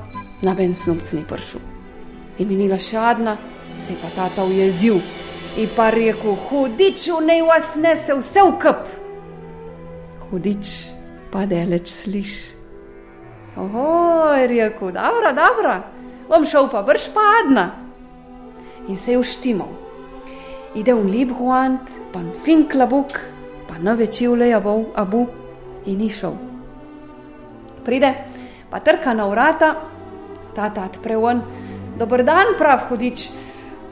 na ben snupc ni pršel. In minila še adna, se je pa tata ujezil. In pa rekel, hudič, ne vas nese vse v kup. Hudič pa deleč sliš. Oj, rekel, dobro, dobro, bom šel pa brž padna. In se je uštimal. Ide v lep guant, pa fin klabuk, pa na večivle je bil abu in ni šel. Pride, pa trka na vrata, ta ta odpreven. Dober dan, prav hudič.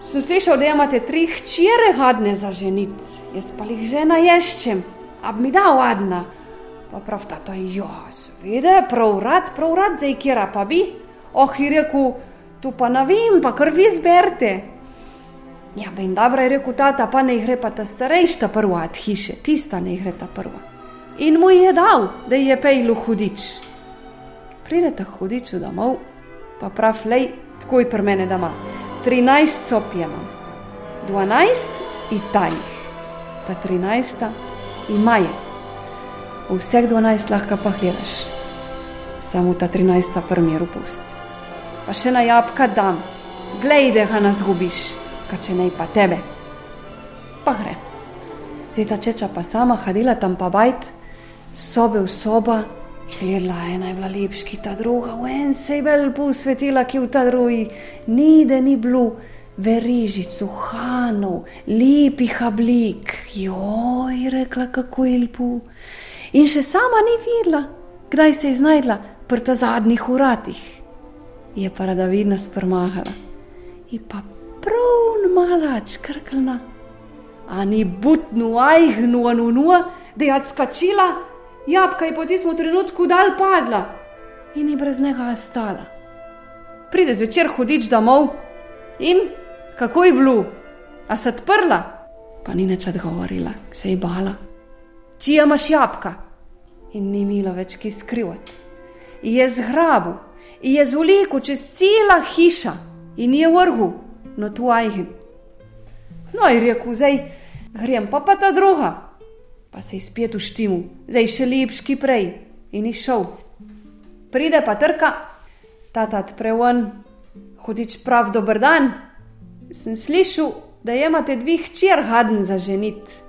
Sem slišal, da imate tri hčere hadne za ženit, jaz pa jih žena ješčem, ab mi da vadna. Pa prav tata, ja, seveda, prav rad, prav rad, zdaj kjera pa bi. Oh, je rekel, tu pa ne vem, pa kar vi zberte. Ja, ben dobro je rekel tata, pa ne gre pa ta starejša prva od hiše, tista ne gre ta prva. In mu je dal, da je pejlu hudič. Pride ta hudič domov, pa prav lej, tako je pri mene doma. 13 copjema, 12 itajih, ta 13 imaje vseh 12 lahko pa gledaš, samo ta 13 premjeru pust. Pa še na jabka dam, glej, da ga nas gubiš, ka če ne pa tebe. Pa gre. Zdaj ta čeča pa sama hadila tam pa bajt, sobe v soba, gledala ena je bila lepški, ta druga, v en se je vel posvetila, ki v ta drugi, ni da ni bilo. Verižic, uhanov, lepih oblik, joj, rekla, kako je lepo in še sama ni videla, kdaj se je znašla pri ta zadnjih uratih. Je pa rada vidna sprmahala in pa prav malač krklna. Ani butnu, ajhnu, anu, da je odskačila, jabka je po tistem trenutku dal padla in je brez njega ostala. Pride zvečer hudič domov in kako je bilo, a se odprla, pa ni nič odgovorila, se je bala čija imaš jabka. In ni imela več ki skrivati. Je zgrabu, je zuliko čez cela hiša in je vrhu, no tu ajhen. No, je rekel, zdaj grem pa pa ta druga. Pa se je spet uštimu, zdaj še lepški prej in je šel. Pride pa trka, tata preven, hodič prav dober dan. Sem slišal, da imate dvih čir hadn za ženit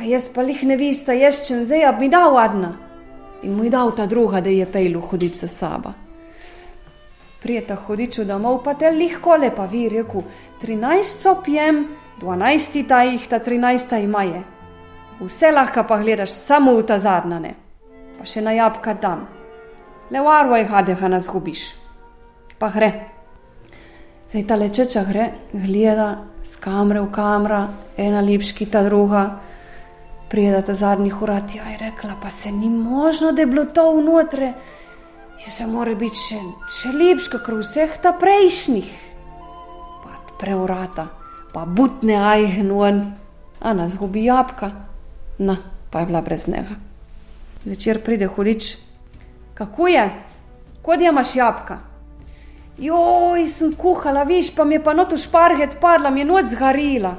kaj jaz pa jih ne veste, jaz če zdaj bi dal adna. In mu je dal ta druga, da je pejlu hodič za saba. Prijeta hodiču domov, pa te lahko lepa vi, reku, 13 sopjem, 12 ta jih, ta 13 imaje. Vse lahko pa gledaš samo v ta zadnane, pa še na jabka dam. Le varvo je hadeha nas gubiš. Pa gre. Zdaj ta lečeča gre, gleda z kamre v kamera, ena lepški, ta druga prijeda ta zadnjih urat, jo je rekla, pa se ni možno, da je bilo to vnotre, in se mora biti še, še lepš, kot vseh ta prejšnjih. Pa preurata, pa butne ajhnuen, a nas gubi jabka, na, pa je bila brez njega. Večer pride hudič, kako je, je imaš jabka? Joj, sem kuhala, viš, pa mi je pa noto šparget padla, mi je noč zgarila.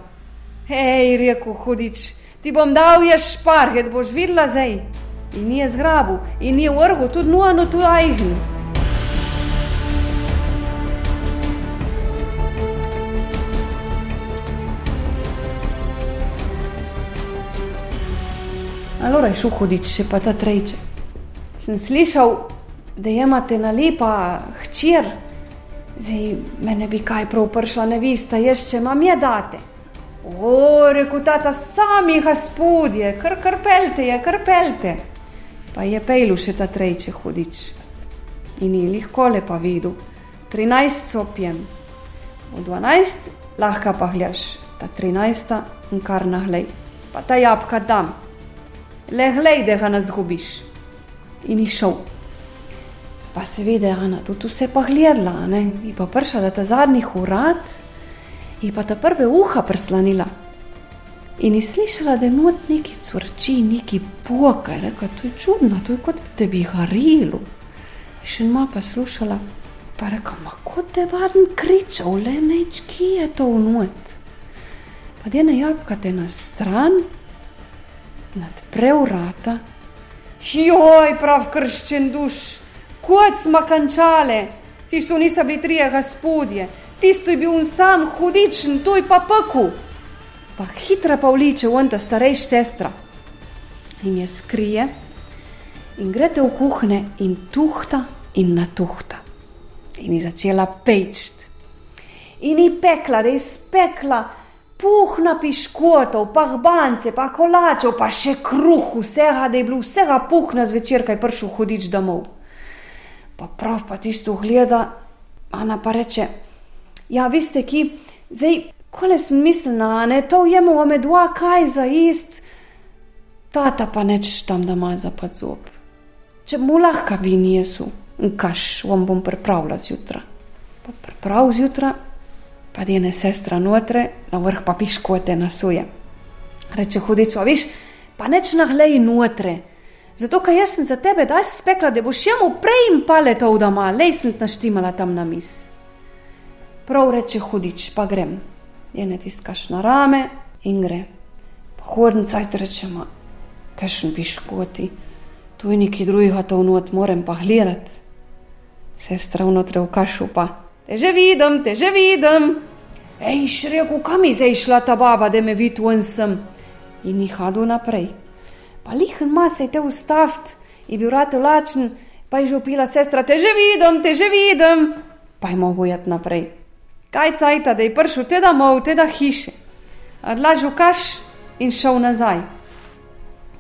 Hej, rekel hudič, ti bom dal je šparget, boš videla zdaj. In ni je zgrabu, in ni je vrhu, tudi nuano tu ajhn. Alora je šel hodič, še pa ta trejče. Sem slišal, da imate na lepa hčer, zdaj me ne bi kaj prav pršla, ne veste, jaz če imam je date. O, rekel tata, sami gospodje, kar krpelte je, krpelte. Pa je pejlu še ta trejče hodič. In je lahko lepa videl, 13 sopjem, v 12 lahko pa gledaš, ta 13 in kar nahlej, pa ta jabka dam, le glej, da ga ne zgubiš. In je šel. Pa seveda, Ana, tudi vse pa gledala, ne? in pa prišla do ta zadnjih urad, in pa ta prve uha prslanila. In je slišala, da je not neki crči, neki poka, reka, to je čudno, to je kot da bi garilo. Še ima pa slušala, pa reka, ma kot da je vaden kričal, le neč, ki je to unot. Pa da je na jabka te na stran, nadpre vrata, joj, prav krščen duš kot smo končali, tisto niso bili trije gospodje, tisto je bil sam hudičen, tu je pa peku. Pa hitra pa vliče v ta starejša sestra in je skrije in grete v kuhne in tuhta in natuhta. In je začela pečt. In je pekla, da je spekla puhna piškotov, pa hbance, pa kolačev, pa še kruh, vsega, da je bilo vsega puhna zvečer, kaj prišel hudič domov pa prav pa tisto gleda, Ana pa reče: Ja, veste, ki zdaj, kole sem mislila, ne to jemo, ome dva, kaj za ist, tata pa neč tam da ima za pa zob. Če mu lahko vi nijesu, kaš vam bom pripravila zjutraj. Pa priprav zjutraj, pa dene sestra notre, na vrh pa piškote nasuje. Reče hudič, a viš, pa neč nahlej notre. Zato, ker jaz sem za tebe daj spekla, da boš jemu prej in pale to vdoma, lej sem naštimala tam na mis. Prav reče hudič, pa grem. Je ne tiskaš na rame in gre. Hodnica je rečema, kaj še piš koti, tu je neki drugega to vnot, moram pa gledati. Sestra vnotre v kašu pa, te že vidim, te že vidim. Ej, šreko, kam je zdaj šla ta baba, da me vidi ven sem? In jih hadu naprej pa lihen ma se te ustaviti, je bil rad lačen, pa je že upila sestra, te že vidim, te že vidim, pa je mogel jeti naprej. Kaj cajta, da je prišel te domov, te da hiše, odlažil kaš in šel nazaj.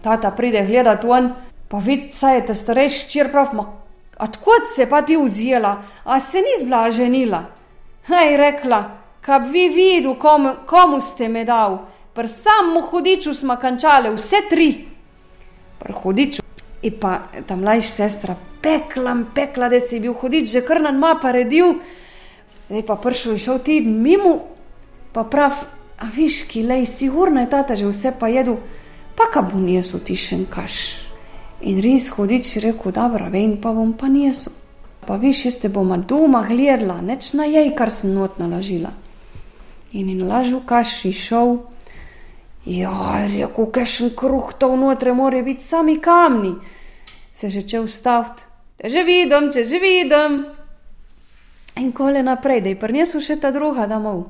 Tata pride gledati ven, pa vidi, saj je ta starejši hčer prav, ma odkot se pa ti vzela, a se ni zblaženila. Hej, rekla, kab vi videl, komu, komu ste me dal, pr sammu hudiču smo končali, vse tri hudič. In pa ta mlajša sestra, pekla, pekla, da si bil hudič, že kar nam pa redil. Zdaj pa prišel in šel ti mimo, pa prav, a viš, ki lej, sigurno je tata že vse pa jedu, pa ka bo nijesu tišen kaš. In res hudič rekel, dobro, vem, pa bom pa nijesu. Pa viš, jaz te bom doma gledala, neč na jej, kar sem not nalažila. In in lažu kaš in šel. Ja, rekel, kakšen kruh to vnotre, more biti sami kamni. Se že če ustaviti, te že vidim, če že vidim. In kole naprej, da je prinesel še ta druga domov.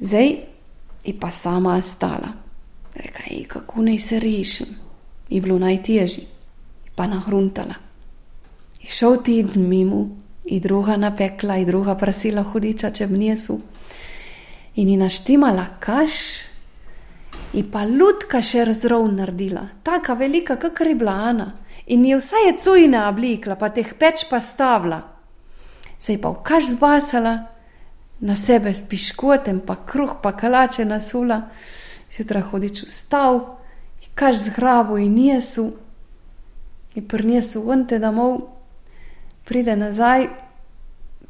Zdaj je pa sama stala. Reka je, kako naj se rešim. Je bilo najtežje, pa nahruntala. Je šel ti mimo, in druga napekla, in druga prasila hudiča, če bi nesu. In naštimala kaš, in pa lutka še razrov naredila, tako velika, kot je bila Ana, in je vsa je cujna oblikla, pa teh peč pa stavila. Se je pa v kaš zbasala, na sebe s piškotem, pa kruh, pa kalače nasula, zjutraj hodič vstal, kaš zgrabo in jesu, in prnesu vnte domov, pride nazaj,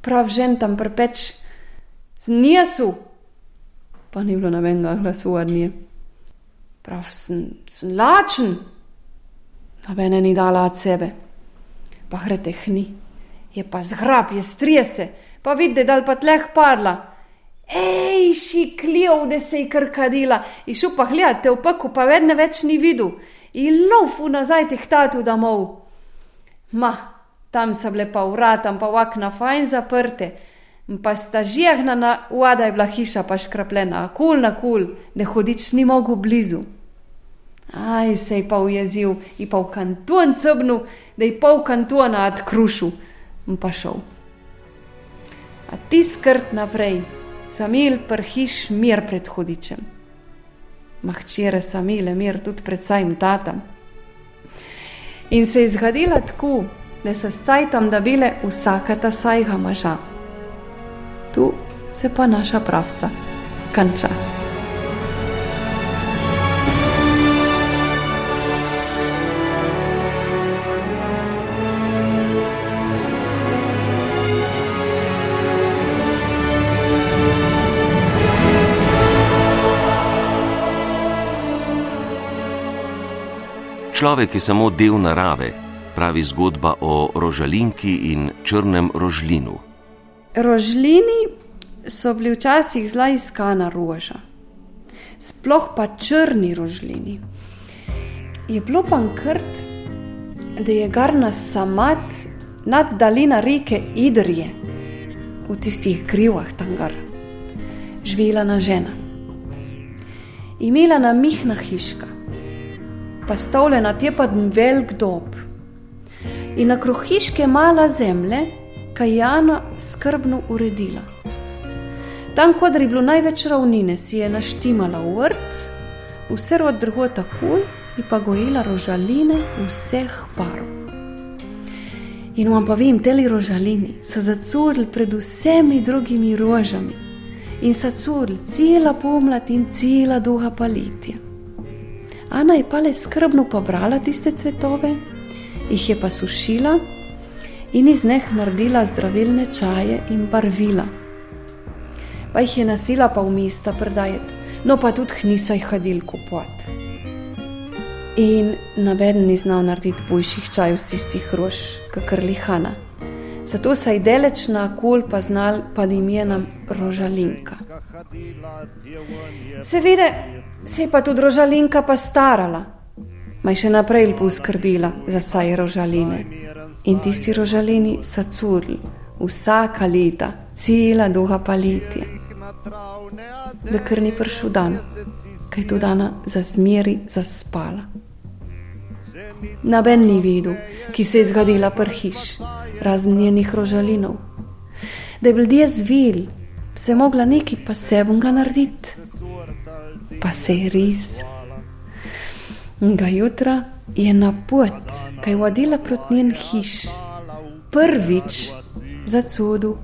prav žen tam prepeč, z njesu, pa ni bilo nobenega glasu od nje prav sem, sem lačen, a mene ni dala od sebe. Pa hrete hni, je pa zgrab, je strijese, pa vidi, da je pa tleh padla. Ej, šikljiv, da se je krkadila, in šel pa gledati v peku, pa vedno več ni videl, in lofu nazaj teh tatu domov. Ma, tam so bile pa vratam, pa vakna fajn zaprte. Pa sta žehna na uada je bila hiša pa škrapljena, kul na kul, da hodič ni mogel blizu. Aj, se je pa ujezil, in pa v kanton cebnu, da je pol kantona odkrušil in pa šel. A ti skrt naprej, samil prhiš mir pred hodičem. Mahčere samile mir tudi pred sajim tatam. In se je zgodila tako, da so s cajtom, da bile vsaka ta sajga maža. Tu se pa naša pravca konča. Človek je samo del narave, pravi zgodba o rožalinki in črnem rožlinu. Rožlini so bili včasih zelo iskana roža, sploh pa črni rožlini. Je bilo pa krt, da je garna samat nad daljina reke Idrije, v tistih grivah tam gar, živela na žena. Imela na mihna hiška, pa stavljena tepaden velik dob. In na krohiške mala zemlje, kajana skrbno uredila. Tam, kod je bilo največ ravnine, si je naštimala vrt, vse od drugota kul in pa gojila rožaline vseh parov. In vam pa vem, te rožalini so zacurili pred vsemi drugimi rožami in so curili cela pomlad in cela duha palitja. Ana je pa le skrbno pobrala tiste cvetove, jih je pa sušila in iz njih naredila zdravilne čaje in barvila. Pa jih je nasila pa v mesta predajati, no pa tudi hnisa jih hodil kupovat. In nobeden ni znal narediti boljših čajev z tistih rož, kakor lihana. Zato se je deleč na kol pa znal pod imenom Rožalinka. Seveda se je pa tudi Rožalinka pa starala, maj še naprej lepo skrbila za saj rožaline. In tisti rožalini so curili, vsaka leta, cela duha paletja. Da kar ni prišel dan, kaj to dana za zmeri zaspala. Naben ni videl, ki se je zgodila prhiš, razen njenih rožalinov. Da je bil dje zvil, se je mogla neki pa sebunga narediti, pa se je res. Ga jutra je na pot, kaj je vodila proti njen hiš, prvič za cudu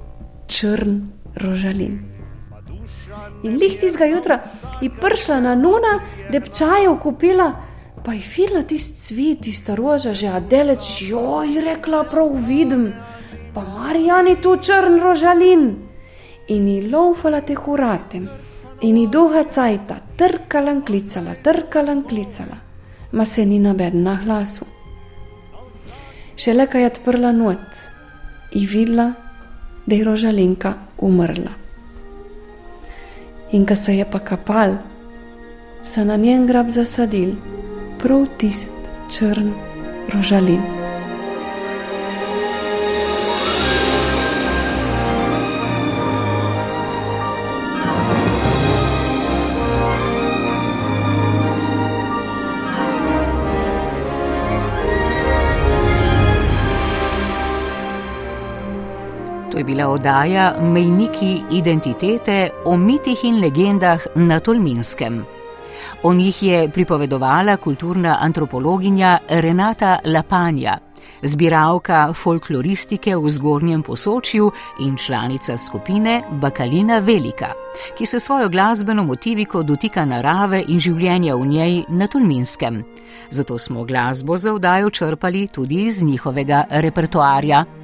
črn rožalin. In lih tistega jutra je prišla na nuna, da bi čajev kupila, pa je fila tisti cvet, tista roža, že adeleč, joj, rekla, prav vidim, pa Marijani tu črn rožalin. In je laufala te huratem, in je dolga cajta, trkala in klicala, trkala in klicala ma se ni naben na glasu. Šele kaj je odprla not in videla, da je rožalinka umrla. In ko se je pa kapal, se na njen grab zasadil prav tist črn rožalin. Bila oddaja Mejniki identitete o mitih in legendah na Tolminskem. O njih je pripovedovala kulturna antropologinja Renata Lapanja, zbiralka folkloristike v zgornjem posočju in članica skupine Bakalina Velika, ki se svojo glasbeno motiviko dotika narave in življenja v njej na Tolminskem. Zato smo glasbo za oddajo črpali tudi iz njihovega repertoarja.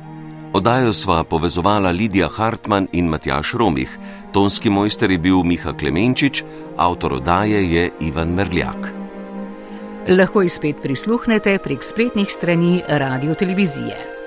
Oddajo sva povezovala Lidija Hartmann in Matjaš Romih, tonski mojster je bil Miha Klemenčič, avtor oddaje je Ivan Merljak. Lahko izpet prisluhnete prek spletnih strani radio televizije.